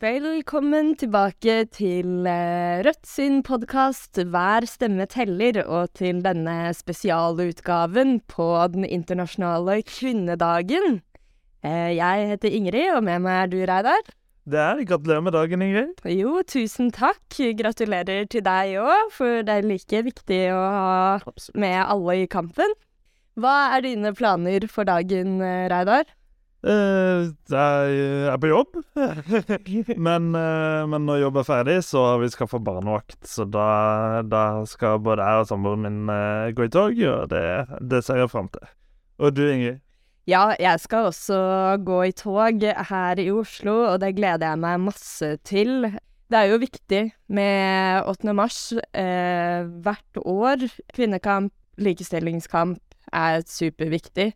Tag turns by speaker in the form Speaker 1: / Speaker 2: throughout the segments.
Speaker 1: Velkommen tilbake til eh, Rødt sin podkast Hver stemme teller, og til denne spesialutgaven på den internasjonale kvinnedagen. Eh, Jeg heter Ingrid, og med meg er du, Reidar.
Speaker 2: Det er Gratulerer med dagen, Ingrid.
Speaker 1: Jo, tusen takk. Gratulerer til deg òg, for det er like viktig å ha med alle i kampen. Hva er dine planer for dagen, eh, Reidar?
Speaker 2: Eh, jeg er på jobb. men, eh, men når jobb er ferdig, så vi skaffa barnevakt. Så da, da skal både jeg og samboeren min eh, gå i tog, og det, det ser jeg fram til. Og du, Ingrid?
Speaker 1: Ja, jeg skal også gå i tog her i Oslo, og det gleder jeg meg masse til. Det er jo viktig med 8. mars eh, hvert år. Kvinnekamp, likestillingskamp er superviktig.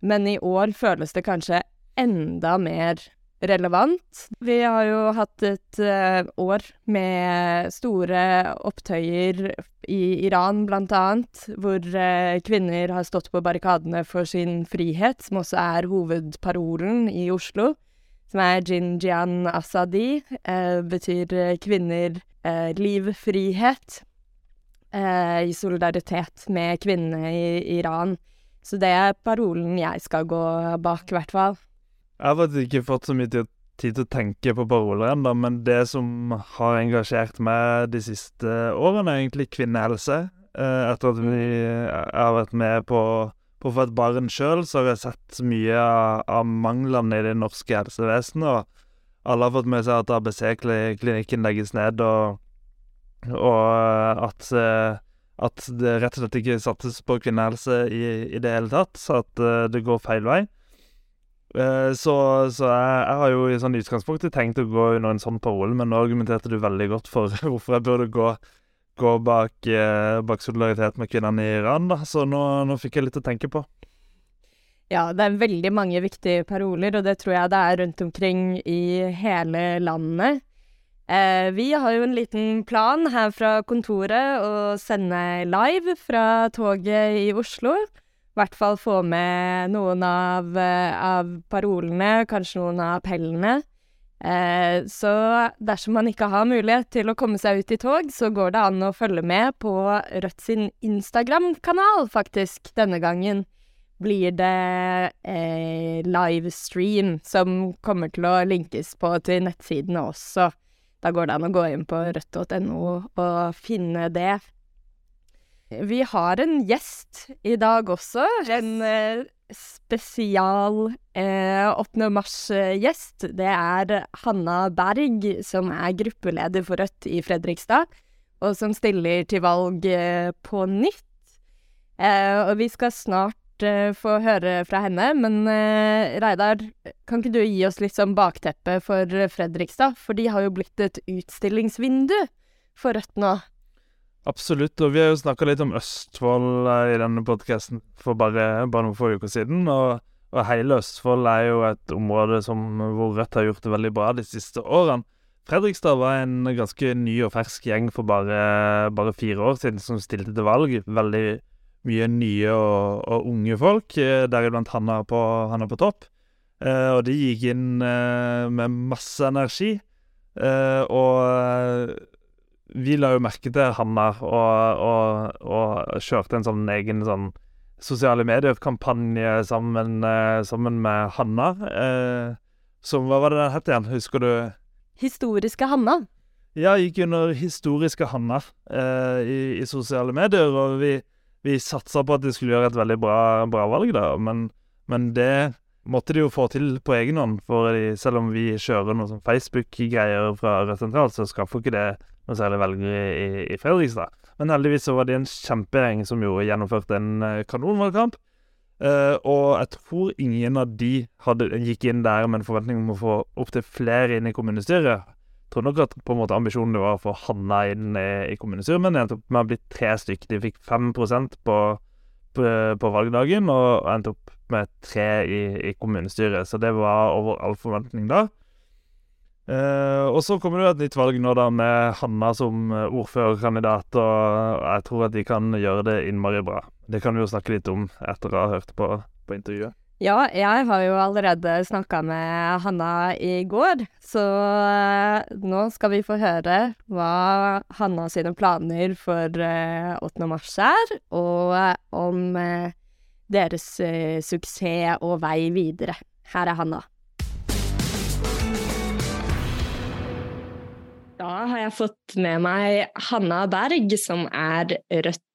Speaker 1: Men i år føles det kanskje enda mer relevant. Vi har jo hatt et eh, år med store opptøyer i Iran, blant annet, hvor eh, kvinner har stått på barrikadene for sin frihet, som også er hovedparolen i Oslo, som er Jinjian Asadi, eh, betyr kvinner, liv, frihet, i solidaritet med kvinnene i Iran. Så det er parolen jeg skal gå bak, i hvert fall.
Speaker 2: Jeg har faktisk ikke fått så mye tid, til å tenke på paroler ennå, men det som har engasjert meg de siste årene, er egentlig kvinnehelse. Eh, etter at vi jeg har vært med på, på å få et barn sjøl, så har jeg sett mye av, manglene i det norske helsevesenet. Og alle har fått med seg at ABC-klinikken legges ned, og, og at eh, at det rett og slett ikke satses på kvinnehelse i, i det hele tatt, så at uh, det går feil vei. Uh, så, så jeg, jeg, har jo i sånn utgangspunktet tenkt å gå under en sånn parole, men nå argumenterte du veldig godt for hvorfor jeg burde gå, gå bak, uh, bak, solidaritet med kvinnene i Iran, da. Så nå, nå fikk jeg litt å tenke på.
Speaker 1: Ja, det er veldig mange viktige paroler, og det tror jeg det er rundt omkring i hele landet. Eh, vi har jo en liten plan her fra kontoret å sende live fra toget i Oslo. I hvert fall få med noen av, av parolene, kanskje noen av appellene. Eh, så dersom man ikke har mulighet til å komme seg ut i tog, så går det an å følge med på Rødt sin Instagram-kanal, faktisk, denne gangen. Blir det eh, livestream som kommer til å linkes på til nettsidene også. Da går det an å gå inn på rødt.no og finne det. Vi har en gjest i dag også. En eh, spesial eh, 8. mars-gjest. Det er Hanna Berg, som er gruppeleder for Rødt i Fredrikstad, og som stiller til valg eh, på nytt. Eh, og vi skal snart få høre fra henne. Men uh, Reidar, kan ikke du gi oss litt sånn bakteppe for Fredrikstad? For de har jo blitt et utstillingsvindu for Rødt nå.
Speaker 2: Absolutt, og vi har jo snakka litt om Østfold uh, i denne podkasten for bare, bare, noen få uker siden. Og, og, hele Østfold er jo et område som, hvor Rødt har gjort det veldig bra de siste årene. Fredrikstad var en ganske ny og fersk gjeng for bare, bare fire år siden som stilte til valg. Veldig mye nye og, og unge folk, deriblant han Hanna på, Hanna på topp. Eh, og de gikk inn eh, med masse energi. Eh, og eh, vi la jo merke til Hanna og, og, og kjørte en sånn egen sånn sosiale medier-kampanje sammen, eh, sammen, med Hanna. som, hva var det den het igjen, husker du?
Speaker 1: Historiske Hanna.
Speaker 2: Ja, gikk under Historiske Hanna i, i sosiale medier, og vi vi satsa på at de skulle gjøre et veldig bra, bra valg, da, men, men, det måtte de jo få til på egen hånd. For de, selv om vi kjører noe sånn Facebook-greier fra Rødt sentralt, så skaffer ikke det noe særlig velgere i, i Fredrikstad. Men heldigvis så var det en kjempegjeng som jo gjennomførte en uh, kanonvalgkamp. Uh, og jeg tror ingen av de hadde, gikk inn der med en forventning om å få opptil flere inn i kommunestyret tror nok at på en måte ambisjonen var å få Hanna inn i, i kommunestyret, men endte opp med å bli tre stykker. De fikk 5 på, på, på valgdagen, og endte opp med tre i, i, kommunestyret. Så det var over all forventning da. Eh, og så kommer det jo et nytt valg nå da med Hanna som ordførerkandidat, og jeg tror at de kan gjøre det innmari bra. Det kan vi jo snakke litt om etter å ha hørt på, på intervjuet.
Speaker 1: Ja, jeg har jo allerede snakka med Hanna i går, så eh, nå skal vi få høre hva Hanna sine planer for 8. mars er, og om deres suksess og vei videre. Her er Hanna. Da har jeg fått med meg Hanna Berg, som er Rødt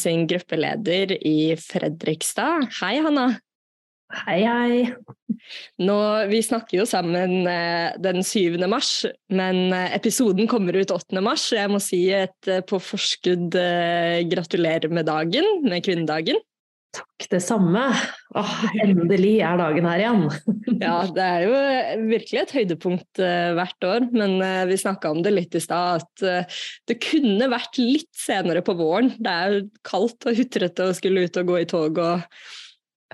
Speaker 1: sin gruppeleder i Fredrikstad. Hei, Hanna.
Speaker 3: Hei, hei.
Speaker 1: Nå, vi snakker jo sammen eh, den 7. mars, men eh, episoden kommer ut 8. mars. Jeg må si et eh, på forskudd gratulerer med dagen, med kvinnedagen.
Speaker 3: Takk, det samme. Åh, endelig er dagen her igjen.
Speaker 1: ja, det er jo virkelig et høydepunkt hvert år, men vi snakka om det litt i stad, at det kunne vært litt senere på våren. Det er kaldt og hutrete å skulle ut og gå i tog og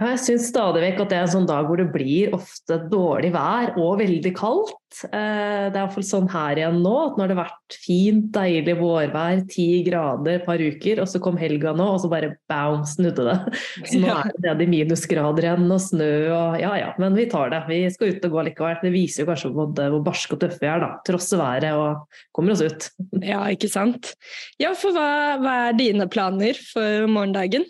Speaker 3: jeg syns stadig vekk at det er en sånn dag hvor det blir ofte dårlig vær og veldig kaldt. Eh, det er iallfall sånn her igjen nå, at nå har det vært fint, deilig vårvær, ti grader et par uker, og så kom helga nå, og så bare bam, snudde det. Så nå er det nede i minusgrader igjen og snø og ja ja, men vi tar det. Vi skal ut og gå likevel. Det viser jo kanskje både hvor barske og tøffe vi er, da. Trosser været og kommer oss ut.
Speaker 1: Ja, ikke sant. Ja, for hva, hva er dine planer for morgendagen?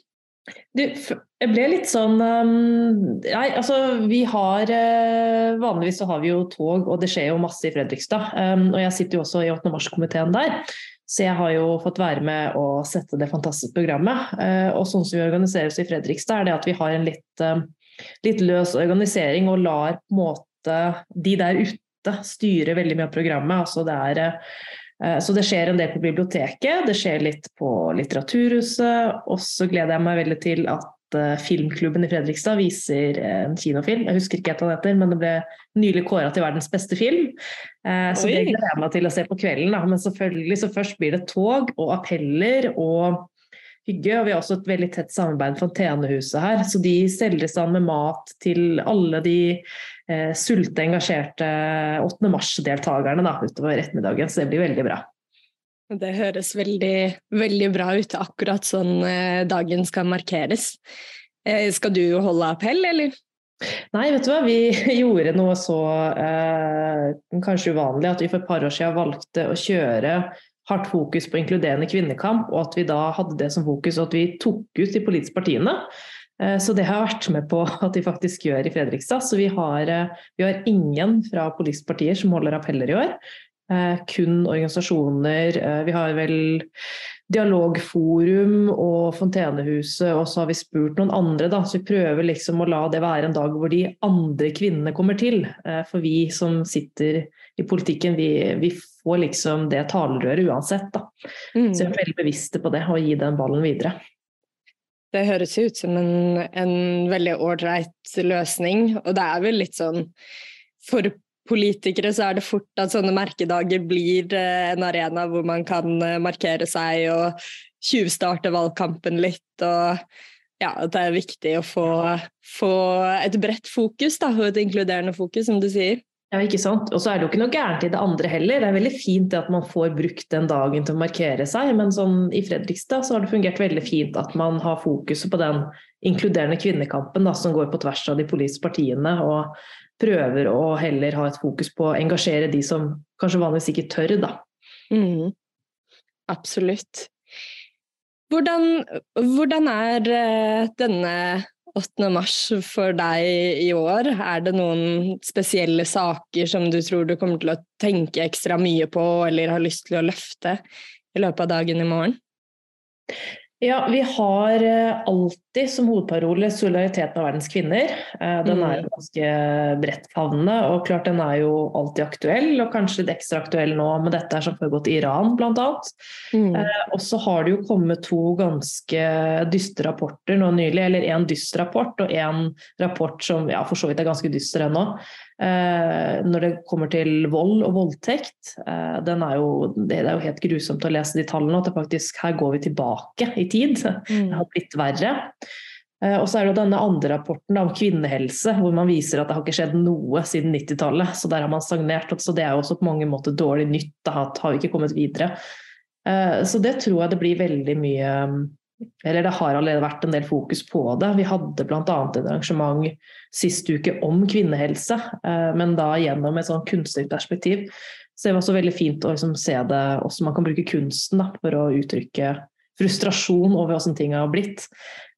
Speaker 3: Du, jeg ble litt sånn um, Nei, altså vi har uh, Vanligvis så har vi jo tog, og det skjer jo masse i Fredrikstad. Um, og jeg sitter jo også i 8. mars-komiteen der. Så jeg har jo fått være med å sette det fantastiske programmet. Uh, og sånn som vi organiserer oss i Fredrikstad, er det at vi har en litt, uh, litt løs organisering og lar på en måte de der ute styre veldig mye av programmet. Altså det er Eh, så det skjer en del på biblioteket, det skjer litt på Litteraturhuset. Og så gleder jeg meg veldig til at eh, Filmklubben i Fredrikstad viser en kinofilm. Jeg husker ikke hva den heter, men det ble nylig kåra til verdens beste film. Eh, så Oi. det gleder jeg meg til å se på kvelden. Da. Men selvfølgelig så først blir det tog og appeller og hygge. Og vi har også et veldig tett samarbeid med Fontenehuset her. Så de selger i stand med mat til alle de eh, sulte, engasjerte 8. mars-deltakerne utover ettermiddagen. Så det blir veldig bra.
Speaker 1: Det høres veldig, veldig bra ut, akkurat sånn eh, dagen skal markeres. Eh, skal du holde appell, eller?
Speaker 3: Nei, vet du hva. Vi gjorde noe så eh, kanskje uvanlig at vi for et par år siden valgte å kjøre hardt fokus på inkluderende kvinnekamp, og at vi da hadde det som fokus, og at vi tok ut de politiske partiene. Eh, så det har jeg vært med på at de faktisk gjør i Fredrikstad. Så vi har, eh, vi har ingen fra politiske partier som holder appeller i år. Eh, kun organisasjoner. Vi har vel Dialogforum og Fontenehuset, og så har vi spurt noen andre. Da. Så vi prøver liksom å la det være en dag hvor de andre kvinnene kommer til. For vi som sitter i politikken, vi, vi får liksom det talerøret uansett. Da. Mm. Så jeg er veldig bevisste på det, å gi den ballen videre.
Speaker 1: Det høres ut som en, en veldig ålreit løsning, og det er vel litt sånn For politikere så er det fort at sånne merkedager blir eh, en arena hvor man kan eh, markere seg og tjuvstarte valgkampen litt, og ja, at det er viktig å få, få et bredt fokus da, og et inkluderende fokus, som du sier.
Speaker 3: Ja, ikke sant. Og så er det jo ikke noe gærent i det andre heller. Det er veldig fint at man får brukt den dagen til å markere seg, men sånn i Fredrikstad så har det fungert veldig fint at man har fokuset på den inkluderende kvinnekampen da, som går på tvers av de politiske partiene, og prøver å heller ha et fokus på å engasjere de som kanskje vanligvis ikke tør, da.
Speaker 1: Mm. Absolutt. Hvordan, hvordan er eh, denne 8. mars for deg i år? Er det noen spesielle saker som du tror du kommer til å tenke ekstra mye på eller har lyst til å løfte i løpet av dagen i morgen?
Speaker 3: Ja, vi har eh, alltid som hovedparole 'solidaritet med verdens kvinner'. Eh, den er mm. ganske bredt favnende, og klart den er jo alltid aktuell, og kanskje litt ekstra aktuell nå med dette som foregått i Iran, bl.a. Mm. Eh, og så har det jo kommet to ganske dystre rapporter nå nylig, eller én dyster rapport og én rapport som ja, for så vidt er ganske dyster ennå. Eh, når det kommer til vold og voldtekt. Eh, er jo, det er jo helt grusomt å lese de tallene, at det faktisk her går vi tilbake i tid. Mm. Det har blitt verre. Eh, og så er det denne andre rapporten om kvinnehelse, hvor man viser at det har ikke skjedd noe siden 90-tallet. Så der har man stagnert. Så det er jo også på mange måter dårlig nytt. Da har vi ikke kommet videre. Så det tror jeg det blir veldig mye eller det har allerede vært en del fokus på det. Vi hadde bl.a. et arrangement sist uke om kvinnehelse, eh, men da gjennom et sånn kunstig perspektiv. Så det var også veldig fint å liksom se det også man kan bruke kunsten da, for å uttrykke frustrasjon over hvordan ting har blitt.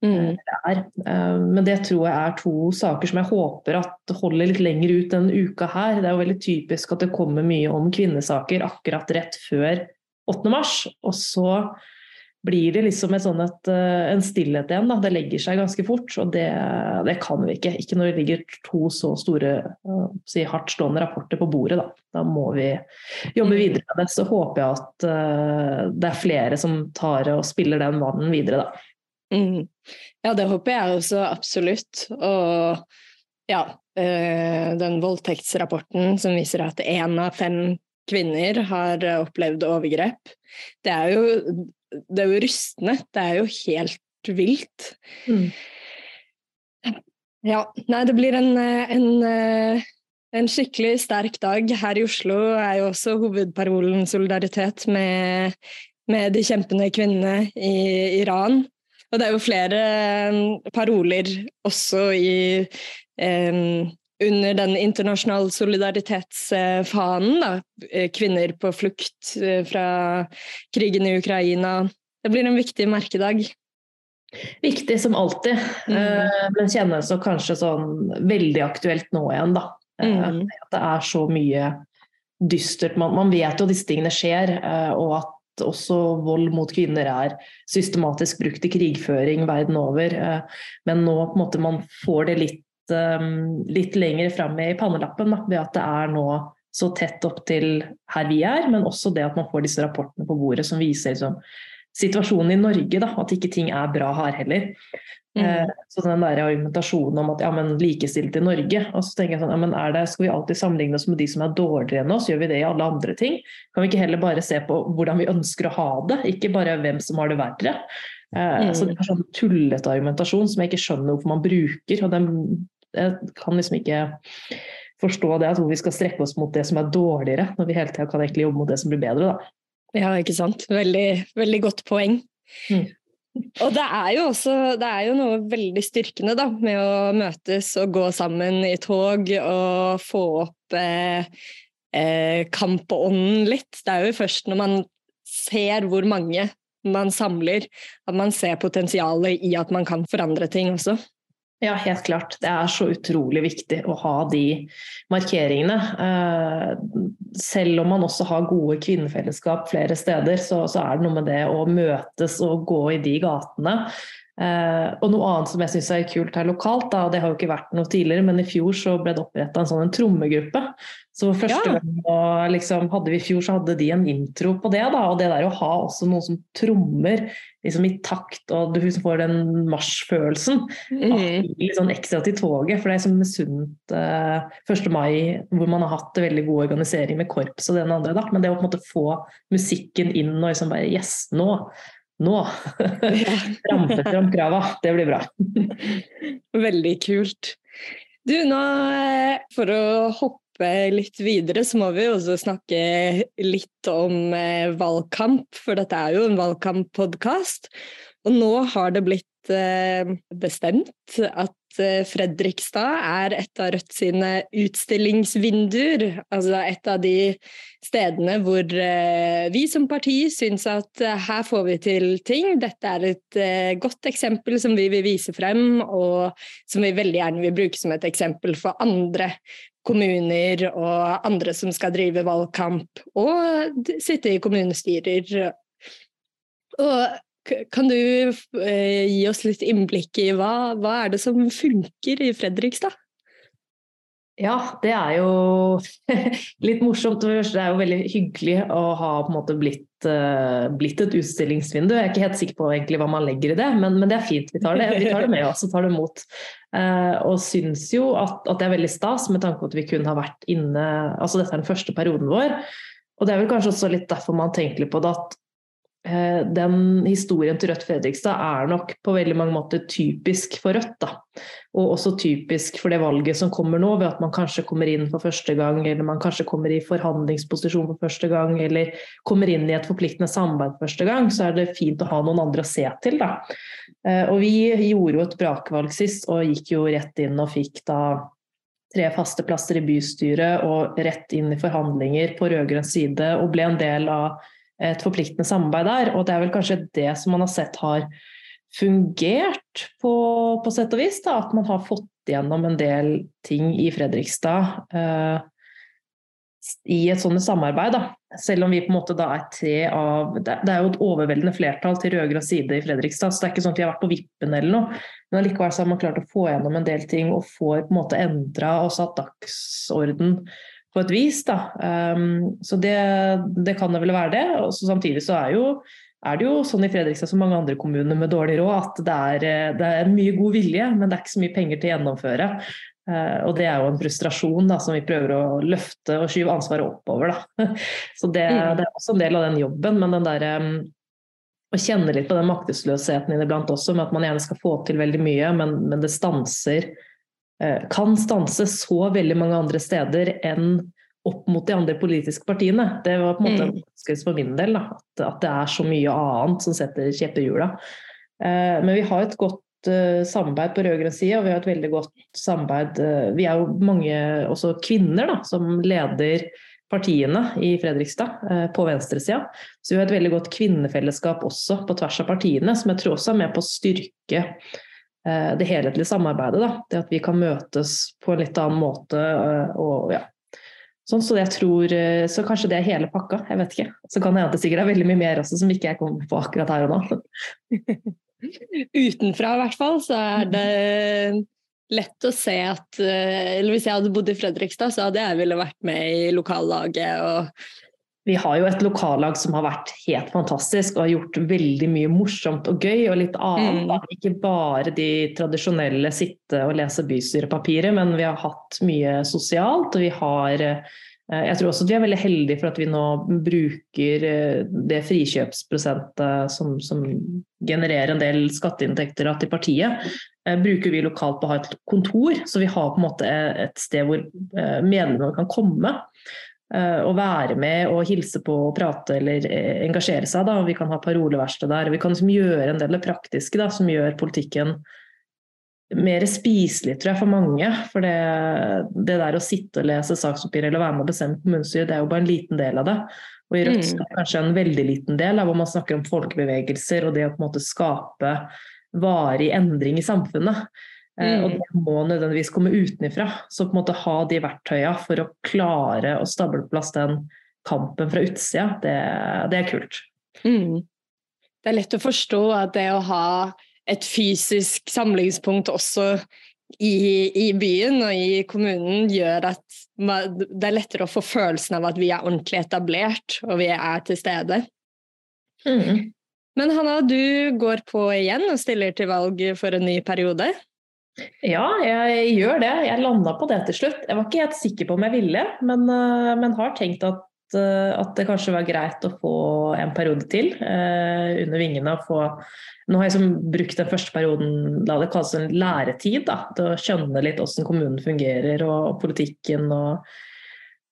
Speaker 3: Mm. Det eh, men det tror jeg er to saker som jeg håper at holder litt lenger ut denne uka her. Det er jo veldig typisk at det kommer mye om kvinnesaker akkurat rett før 8. mars. Og så blir det liksom sånn et, eh, en stillhet igjen. Da. Det legger seg ganske fort, og det, det, kan vi ikke. Ikke når det ligger to så store uh, si, hardtstående rapporter på bordet. Da. da. må vi jobbe videre med det. Så håper jeg at uh, det er flere som tar og spiller den vannen videre, da.
Speaker 1: Mm. Ja, det håper jeg også absolutt. Og ja, uh, den voldtektsrapporten som viser at én av fem kvinner har opplevd overgrep. Det er jo det er jo rystende. Det er jo helt vilt. Mm. Ja. Nei, det blir en, en, en, skikkelig sterk dag. Her i Oslo er jo også hovedparolen solidaritet med, med de kjempende kvinnene i Iran. Og det er jo flere paroler også i um, under den internasjonale solidaritetsfanen, da, eh, kvinner på flukt eh, fra krigen i Ukraina. Det blir en viktig merkedag.
Speaker 3: Viktig som alltid, mm. Eh, men kjennes så kanskje sånn veldig aktuelt nå igjen, da. Mm. At det er så mye dystert. Man, man, vet jo at disse tingene skjer, og at også vold mot kvinner er systematisk brukt i krigføring verden over. Men nå på en måte man får det litt litt lenger fram i pannelappen da, ved at det er nå så tett opp til her vi er, men også det at man får disse rapportene på bordet som viser liksom, situasjonen i Norge, da, at ikke ting er bra her heller. Mm. Eh, så den der argumentasjonen om at ja, men likestilt i Norge, og så tenker jeg sånn, ja, men det, Skal vi alltid sammenligne oss med de som er dårligere enn oss? Gjør vi det i alle andre ting? Kan vi ikke heller bare se på hvordan vi ønsker å ha det, ikke bare hvem som har det verre? Eh, mm. Så det er sånn tullete argumentasjon som jeg ikke skjønner hvorfor man bruker. og den jeg kan liksom ikke forstå det at vi skal strekke oss mot det som er dårligere, når vi hele tida kan egentlig jobbe mot det som blir bedre. Da.
Speaker 1: Ja, ikke sant. Veldig, veldig godt poeng. Mm. Og det er jo også det er jo noe veldig styrkende da, med å møtes og gå sammen i tog og få opp eh, eh, kampånden litt. Det er jo først når man ser hvor mange man samler, at man ser potensialet i at man kan forandre ting også.
Speaker 3: Ja, helt klart. Det er så utrolig viktig å ha de markeringene. Eh, selv om man også har gode kvinnefellesskap flere steder, så, så er det noe med det å møtes og gå i de gatene. Eh, og noe annet som jeg syns er kult her lokalt, da, og det har jo ikke vært noe tidligere, men i fjor så ble det oppretta en sånn en trommegruppe. Så for første ja. gang liksom, hadde vi i fjor, så hadde de en intro på det. da, Og det der å ha også noen som trommer liksom i takt, og du liksom får den marsjfølelsen. Mm. Litt sånn ekstra til toget, for det er som sunt uh, 1. mai, hvor man har hatt veldig god organisering med korps og det ene andre. da, Men det å på en måte få musikken inn og liksom bare Yes, nå! Nå! Trampe fram krava. Det blir bra.
Speaker 1: Veldig kult. Du, nå eh, for å hoppe litt videre, så må vi også snakke litt om eh, valgkamp, for dette er jo en valgkamppodkast. Og nå har det blitt bestemt at eh, Fredrikstad er et av Rødt sine utstillingsvinduer. Altså et av de stedene hvor eh, vi som parti syns at her får vi til ting. Dette er et godt eksempel som vi vil vise frem, og som vi veldig gjerne vil bruke som et eksempel for andre kommuner og andre som skal drive valgkamp, og sitte i kommunestyrer. Og kan du eh, gi oss litt innblikk i hva, hva er det som funker i Fredrikstad?
Speaker 3: Ja, det er jo litt morsomt. Det er jo veldig hyggelig å ha blitt, uh, blitt et utstillingsvindu. Jeg er ikke helt sikker på hva man legger i det, men, men, det er fint. Vi tar det, vi tar det med oss og tar det imot. Uh, og syns jo at, at, det er veldig stas med tanke på at vi kun har vært inne Altså dette er den første perioden vår. Og det er vel kanskje også litt derfor man tenker på det at Eh, den historien til Rødt Fredrikstad er nok på veldig mange måter typisk for Rødt. Da. Og også typisk for det valget som kommer nå, ved at man kanskje kommer inn for første gang, eller man kanskje kommer i forhandlingsposisjon for første gang, eller kommer inn i et forpliktende samarbeid for første gang, så er det fint å ha noen andre å se til. Da. Eh, og vi gjorde jo et brakvalg sist, og gikk jo rett inn og fikk da tre faste plasser i bystyret og rett inn i forhandlinger på rød-grønn side, og ble en del av et forpliktende samarbeid der. Og det er vel kanskje det som man har sett har fungert på, på sett og vis. Da, at man har fått igjennom en del ting i Fredrikstad eh, i et sånt samarbeid. Da. Selv om vi på en måte da er tre av Det er jo et overveldende flertall til rød-grønn side i Fredrikstad, så det er ikke sånn at vi har vært på vippen eller noe. Men allikevel har man klart å få gjennom en del ting og får på en måte endra og satt dagsorden på et vis. Da. Um, så det, det, kan det vel være det. Og samtidig så er, jo, er, det jo sånn i Fredrikstad som mange andre kommuner med dårlig råd at det er, eh, det er, mye god vilje, men det er ikke så mye penger til å gjennomføre. Uh, og det er jo en frustrasjon da, som vi prøver å løfte og skyve ansvaret oppover. Da. Så det, mm. det, er også en del av den jobben, men den derre um, å kjenne litt på den maktesløsheten iblant også, med at man gjerne skal få til veldig mye, men, men det stanser kan stanse så veldig mange andre steder enn opp mot de andre politiske partiene. Det var på en måte mm. for min del, da, at, at, det er så mye annet som setter kjepper i hjula. Eh, men vi har et godt eh, samarbeid på rød-grønn side, og vi har et veldig godt samarbeid Vi er jo mange også kvinner da, som leder partiene i Fredrikstad på venstresida. Så vi har et veldig godt kvinnefellesskap også på tvers av partiene, som jeg tror også er med på å styrke Eh, det helhetlige samarbeidet. Da. Det at vi kan møtes på en litt annen måte. Eh, og, ja. sånn, så tror, eh, så kanskje det er hele pakka. Jeg vet ikke. Så kan det hende det sikkert er veldig mye mer også som ikke jeg kommer på akkurat her og nå.
Speaker 1: Utenfra i hvert fall så er det lett å se at eller Hvis jeg hadde bodd i Fredrikstad, så hadde jeg ville vært med i lokallaget og
Speaker 3: vi har jo et lokallag som har vært helt fantastisk og har gjort veldig mye morsomt og gøy og litt annet. Mm. Ikke bare de tradisjonelle sitte og lese bystyrepapiret, men vi har hatt mye sosialt. Og vi har eh, Jeg tror også at vi er veldig heldige for at vi nå bruker eh, det frikjøpsprosentet som, som genererer en del skatteinntekter til partiet. Eh, bruker vi lokalt på å ha et kontor, så vi har på en måte et sted hvor medlemmene kan komme. Eh, å være med og hilse på og prate eller eh, engasjere seg. Da. Vi kan ha paroleverksted der. Vi kan liksom gjøre en del av det praktiske da, som gjør politikken mer spiselig tror jeg, for mange. For det, det der å sitte og lese saksoppgjør eller være med og bestemme kommunestyret, det er jo bare en liten del av det. Og i Rødt mm. er kanskje en veldig liten del, hvor man snakker om folkebevegelser og det å på en måte skape varig endring i samfunnet. Mm. Og det må nødvendigvis komme utenfra. Så på en måte ha de verktøyene for å klare å stable på plass den kampen fra utsida, det, det er kult.
Speaker 1: Mm. Det er lett å forstå at det å ha et fysisk samlingspunkt også i, i, byen og i kommunen gjør at det er lettere å få følelsen av at vi er ordentlig etablert og vi er til stede. Mm. Men Hanna, du går på igjen og stiller til valg for en ny periode.
Speaker 3: Ja, jeg gjør det. Jeg landa på det til slutt. Jeg var ikke helt sikker på om jeg ville, men, eh, men har tenkt at, eh, at, det kanskje var greit å få en periode til eh, under vingene. Få, nå har jeg som brukt den første perioden la det kalles en læretid, da, til å skjønne litt hvordan kommunen fungerer og, og politikken. og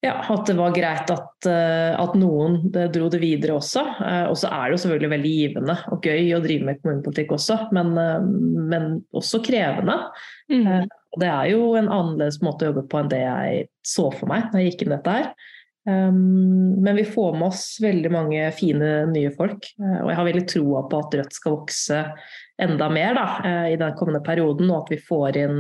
Speaker 3: ja, at det var greit at, eh, at noen dro det videre også. Eh, og så er det jo selvfølgelig veldig givende og gøy å drive med kommunepolitikk også, men, eh, men også krevende. Mm. Det er jo en annerledes måte å jobbe på enn det jeg så for meg da jeg gikk inn dette her. Men vi får med oss veldig mange fine nye folk, og jeg har veldig troa på at Rødt skal vokse enda mer da, i den kommende perioden, og at vi får inn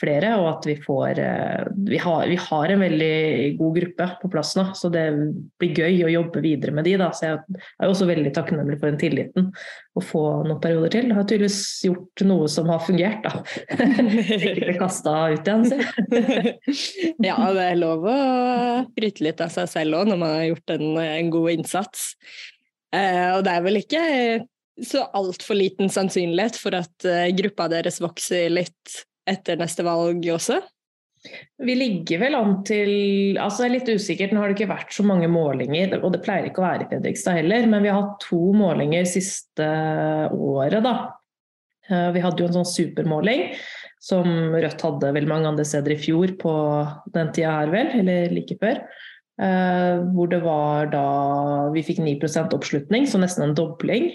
Speaker 3: flere, og at vi får eh, vi har, vi har, en veldig god gruppe på plass nå, så det blir gøy å jobbe videre med de. Da. Så jeg er også veldig takknemlig for den tilliten å få noen perioder til. Jeg har tydeligvis gjort noe som har fungert, da. Ikke bli kasta ut igjen,
Speaker 1: si. ja, det er lov å skryte litt av seg selv òg når man har gjort en, en god innsats. Eh, og det er vel ikke så altfor liten sannsynlighet for at uh, gruppa deres vokser litt etter neste valg også?
Speaker 3: Vi ligger vel an til altså Det er litt usikkert, nå har det ikke vært så mange målinger, og det pleier ikke å være i Fredrikstad heller, men vi har hatt to målinger siste året, da. Eh, vi hadde jo en sånn supermåling som Rødt hadde vel mange andre steder i fjor på den tida her, vel, eller like før. Uh, hvor det var da vi fikk 9% oppslutning, så nesten en dobling.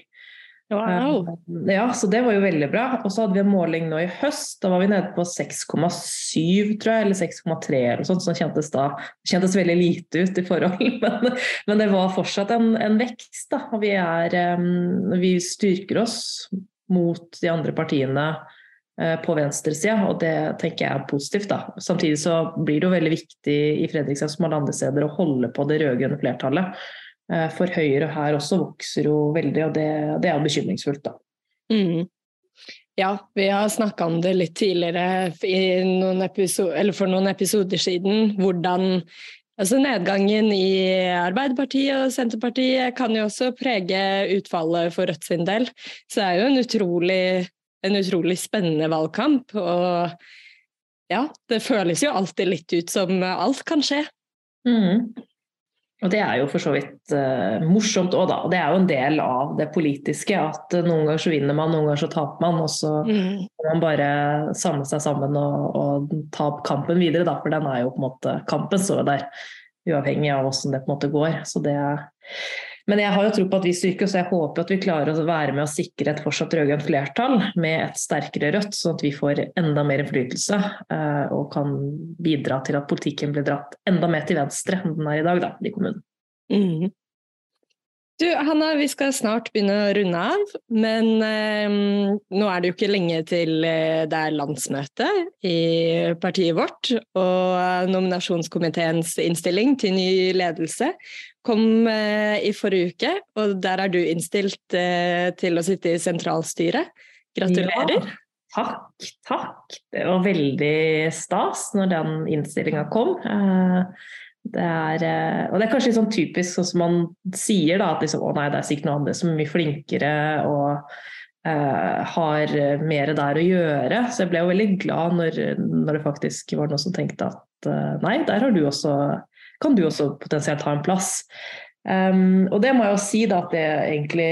Speaker 1: Wow.
Speaker 3: Uh, ja, så det var jo veldig bra. Og så hadde vi en måling nå i høst. Da var vi nede på 6,7, tror jeg, eller 6,3 eller sånt. Så det kjentes da det kjentes veldig lite ut i forhold, men, men det var fortsatt en, en vekst. da. Vi, er, um, vi styrker oss mot de andre partiene Eh, på venstresida, og det tenker jeg er positivt. da. Samtidig så blir det jo veldig viktig i Fredrikstad som alle andre steder å holde på det rød-grønne flertallet. Eh, for Høyre her også vokser jo veldig, og det, det er bekymringsfullt, da.
Speaker 1: Mm. Ja, vi har snakka om det litt tidligere noen for noen episoder siden. Hvordan altså nedgangen i Arbeiderpartiet og Senterpartiet kan jo også prege utfallet for Rødt sin del. Så det er jo en utrolig en utrolig spennende valgkamp. Og ja, det føles jo alltid litt ut som alt kan skje.
Speaker 3: Mm. Og det er jo for så vidt uh, morsomt òg, da. Og det er jo en del av det politiske. At uh, noen ganger så vinner man, noen ganger så taper man. Og så mm. må man bare samle seg sammen og, og ta opp kampen videre, da. For den er jo på en måte Kampen står der. Uavhengig av åssen det på en måte går. Så det er men jeg har jo tro på at vi styrker, så jeg håper at vi klarer å være med å sikre et fortsatt rød-grønt flertall med et sterkere Rødt, sånn at vi får enda mer innflytelse eh, og kan bidra til at politikken blir dratt enda mer til venstre enn den er i dag da, i kommunen.
Speaker 1: Mm. Du, Hanna, vi skal snart begynne å runde av, men eh, nå er det jo ikke lenge til eh, det er landsmøte i partiet vårt. Og nominasjonskomiteens innstilling til ny ledelse kom eh, i forrige uke, og der er du innstilt eh, til å sitte i sentralstyret. Gratulerer. Ja,
Speaker 3: takk, takk. Det var veldig stas når den innstillinga kom. Eh, det er, eh, og det er kanskje litt sånn typisk sånn som man sier, da, at liksom, å nei, det er sikkert noen andre som er mye flinkere og uh, har mer der å gjøre. Så jeg ble jo veldig glad når, når det faktisk var noen som tenkte at uh, nei, der du også, kan du også potensielt ha en plass. Um, og det må jeg jo si da, at det egentlig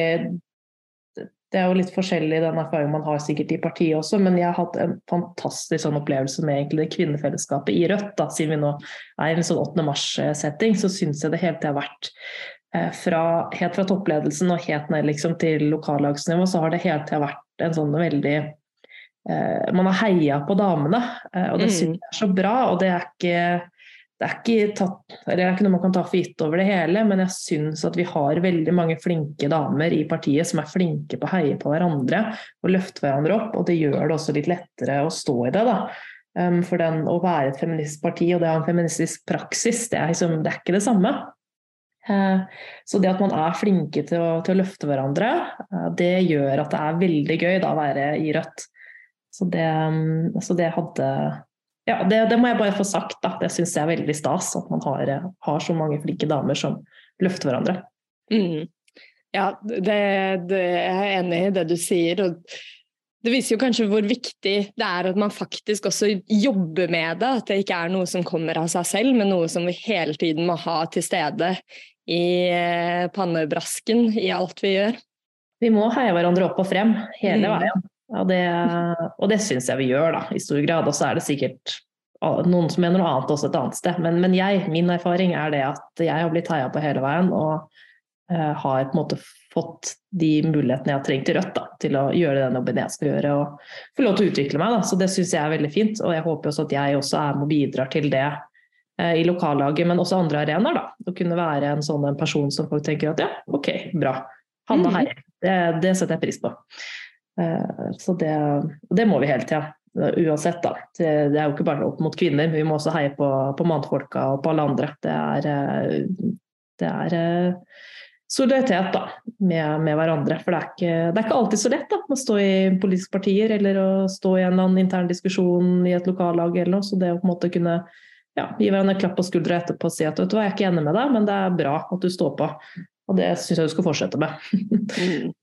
Speaker 3: det er jo litt forskjellig den erfaringen man har sikkert i partiet også, men jeg har hatt en fantastisk sånn opplevelse med egentlig det kvinnefellesskapet i Rødt. Da, siden vi nå er i en sånn 8. mars-setting, så syns jeg det hele tida har vært eh, fra, helt fra toppledelsen og helt ned liksom, til lokallagsnivå, så har det hele tida vært en sånn veldig eh, Man har heia på damene, eh, og det mm. syns jeg er så bra. og det er ikke det er, ikke tatt, det er ikke noe man kan ta for gitt over det hele, men jeg syns at vi har veldig mange flinke damer i partiet som er flinke på å heie på hverandre og løfte hverandre opp, og det gjør det også litt lettere å stå i det. da. Um, for den, å være et feministisk parti og det å ha en feministisk praksis, det er, liksom, det er ikke det samme. Uh, så det at man er flinke til å, til å løfte hverandre, uh, det gjør at det er veldig gøy da, å være i Rødt. Så det, um, så det hadde ja, det, det, må jeg bare få sagt. da. Det syns jeg er veldig stas. At man har, har, så mange flinke damer som løfter hverandre.
Speaker 1: Mm. Ja, det, det, jeg er enig i det du sier. og det viser jo kanskje hvor viktig det er at man faktisk også jobber med det. At det ikke er noe som kommer av seg selv, men noe som vi hele tiden må ha til stede i eh, pannebrasken i alt vi gjør.
Speaker 3: Vi må heie hverandre opp og frem hele mm. veien. Og det, og det syns jeg vi gjør, da, i stor grad. Og så er det sikkert noen som mener noe annet også et annet sted. Men, men jeg, min erfaring er det at jeg har blitt heia på hele veien og uh, har på en måte fått de mulighetene jeg har trengt i Rødt da, til å gjøre den jobben jeg skal gjøre og få lov til å utvikle meg. Da. Så det syns jeg er veldig fint. Og jeg håper også at jeg også er med og bidrar til det uh, i lokallaget, men også andre arenaer. da. Å kunne være en sånn en person som folk tenker at ja, OK, bra. Hanna mm. heier. Det, det setter jeg pris på. Eh, så det, det må vi hele tida. Uansett, da. Det, er jo ikke bare opp mot kvinner, vi må også heie på, på mannfolka og på alle andre. Det er, eh, det er eh, solidaritet da, med, med, hverandre. For det er, ikke, det er, ikke, alltid så lett da, å stå i politiske partier eller å stå i en eller annen intern diskusjon i et lokallag eller noe. Så det å på en måte kunne ja, gi hverandre en klapp på skuldra etterpå og si at vet du hva, jeg er ikke enig med deg, men det er bra at du står på. Og det syns jeg du skal fortsette med.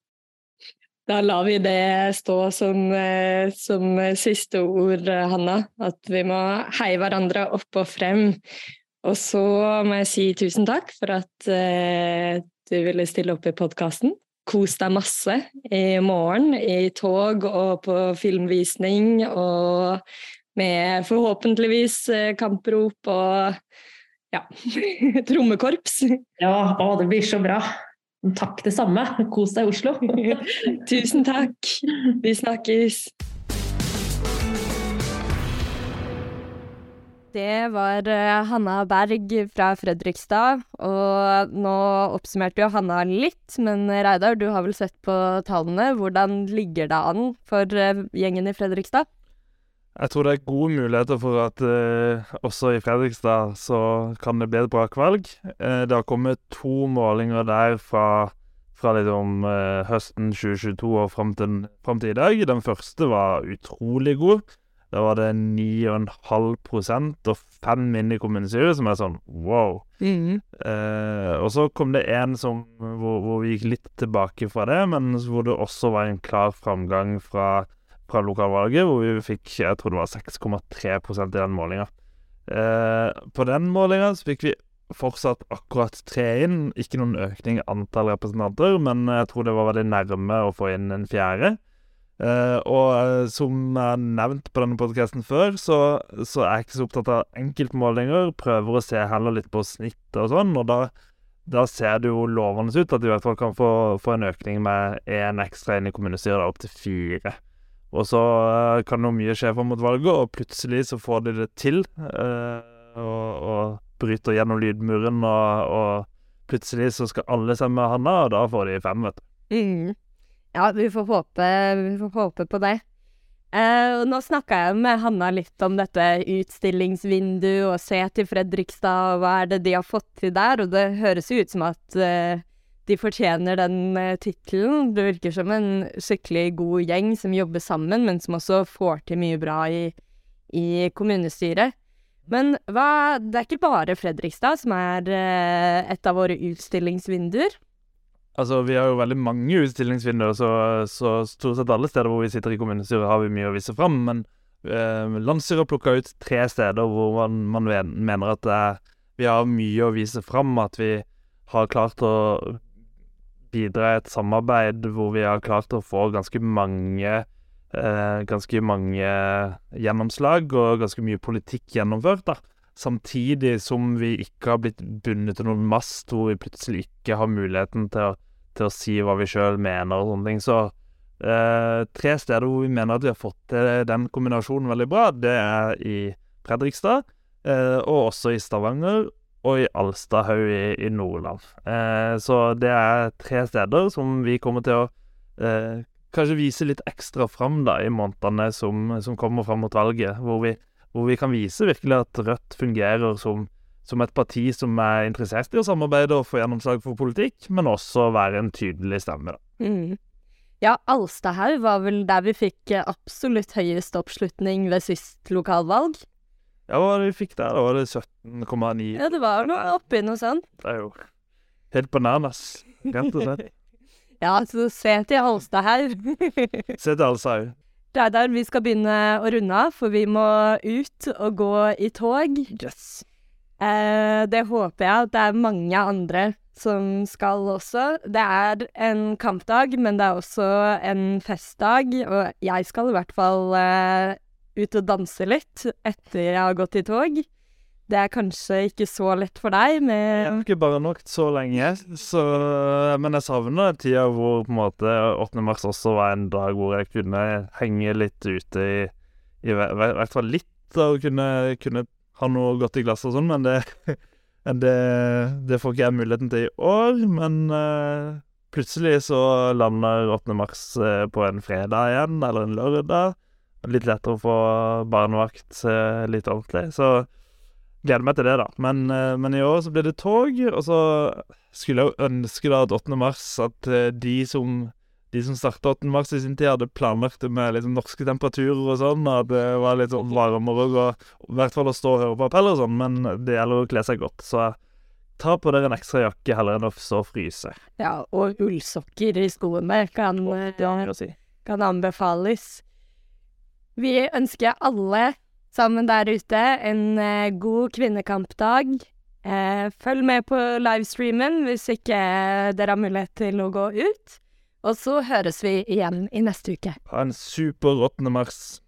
Speaker 1: Da lar vi det stå som, eh, som siste ord, Hanna. At vi må heie hverandre opp og frem. Og så må jeg si tusen takk for at uh, du ville stille opp i podkasten. Kos deg masse i morgen, i tog og på filmvisning og med forhåpentligvis eh, kamprop og ja, trommekorps.
Speaker 3: Ja, å, det blir så bra. Takk, det samme. Kos deg i Oslo.
Speaker 1: Tusen takk. Vi snakkes. Det var eh, Hanna Berg fra Fredrikstad. Og nå oppsummerte jo Hanna litt, men Reidar, du har vel sett på tallene. Hvordan ligger det an for eh, gjengen i Fredrikstad?
Speaker 2: Jeg tror det er gode muligheter for at eh, også i Fredrikstad så kan det bli et brakvalg. Eh, det har kommet to målinger der fra, fra liksom, eh, høsten 2022 og fram til, fram til, i dag. Den første var utrolig god. Da var det 9,5 og fem inn i kommunestyret, som er sånn wow. Mm. Eh, og så kom det en som, hvor, hvor, vi gikk litt tilbake fra det, men hvor det også var en klar framgang fra, fra lokalvalget, hvor vi fikk jeg tror det var 6,3% i den målinga. Eh, på den målinga så fikk vi fortsatt akkurat tre inn. Ikke noen økning i antall representanter, men jeg tror det var veldig nærme å få inn en fjerde. Eh, og uh, som jeg har nevnt på denne podkasten før, så, så, er jeg ikke så opptatt av enkeltmålinger. Prøver å se heller litt på snittet og sånn, og da, da, ser det jo lovende ut at de i hvert fall kan få, få en økning med én ekstra inn i kommunestyret, opp til fire. Og så uh, kan jo mye skje fram mot valget, og plutselig så får de det til. Og, og, bryter gjennom lydmuren, og, og plutselig så skal alle stemme Hanna, og da får de fem, vet du.
Speaker 1: Mm. Ja, vi får håpe, vi får håpe på det. Eh, nå snakka jeg med Hanna litt om dette utstillingsvinduet og se til Fredrikstad, og hva er det de har fått til der? Og det høres jo ut som at eh, de fortjener den eh, tittelen. Det virker som en skikkelig god gjeng som jobber sammen, men som også får til mye bra i, i kommunestyret. Men hva, det er ikke bare Fredrikstad som er eh, et av våre utstillingsvinduer.
Speaker 2: Altså, Vi har jo veldig mange utstillingsvinduer, så, så, stort sett alle steder hvor vi sitter i kommunestyret, har vi mye å vise fram. Men eh, landsstyret har plukka ut tre steder hvor man, man mener at eh, vi har mye å vise fram. At vi har klart å bidra i et samarbeid hvor vi har klart å få ganske mange eh, Ganske mange gjennomslag og ganske mye politikk gjennomført. da samtidig som vi ikke har blitt bundet til noen mast hvor vi plutselig ikke har muligheten til å til å si hva vi sjøl mener og sånne ting. Så eh, tre steder hvor vi mener at vi har fått til den kombinasjonen veldig bra, det er i Fredrikstad, eh, og også i Stavanger, og i Alstahaug i, i Nordland. Eh, så det er tre steder som vi kommer til å eh, kanskje vise litt ekstra fram da, i månedene som, som kommer fram mot valget, hvor vi, hvor vi kan vise virkelig at Rødt fungerer som som et parti som er interessert i å samarbeide og få gjennomslag for politikk, men også være en tydelig stemme, da.
Speaker 1: Mm. Ja, Alstahaug var vel der vi fikk absolutt høyest oppslutning ved sist lokalvalg.
Speaker 2: Ja, hva var det vi fikk der? Da var det 17,9
Speaker 1: Ja, det var noe oppi noe sånt.
Speaker 2: Det er jo helt bananas, rett og slett.
Speaker 1: ja, så se til Alstahaug.
Speaker 2: se til Alstahaug.
Speaker 1: Det er der vi skal begynne å runde av, for vi må ut og gå i tog.
Speaker 2: Yes.
Speaker 1: Eh, det håper jeg at det er mange andre som skal også. Det er en kampdag, men det er også en festdag, og jeg skal i hvert fall eh, ut og danse litt etter jeg har gått i tog. Det er kanskje ikke så lett for deg med
Speaker 2: Jeg har ikke bare nok så lenge, så, men jeg savner tida hvor på en måte 8. mars også var en dag hvor jeg kunne henge litt ute i, i, hvert fall litt, og kunne, kunne ha noe godt i glasset og sånn, men det, det, det, får ikke jeg muligheten til i år. Men uh, plutselig så lander 8. mars uh, på en fredag igjen, eller en lørdag. Litt lettere å få barnevakt uh, litt ordentlig. Så gleder meg til det, da. Men, men, i år så blir det tog, og så skulle jeg jo ønske da at 8. mars at de som de som starta 8. mars i sin tid, hadde planlagt det med liksom norske temperaturer og sånn, at det var litt sånn varmere og i hvert fall å stå og høre på appeller og sånn, men det gjelder å kle seg godt. Så ta på dere en ekstra jakke heller enn å så fryse.
Speaker 1: Ja, og ullsokker i skoene kan, eh, kan anbefales. Vi ønsker alle sammen der ute en eh, god kvinnekampdag. Eh, følg med på livestreamen hvis ikke dere har mulighet til å gå ut. Og så høres vi igjen i neste uke.
Speaker 2: Ha en super 8. mars.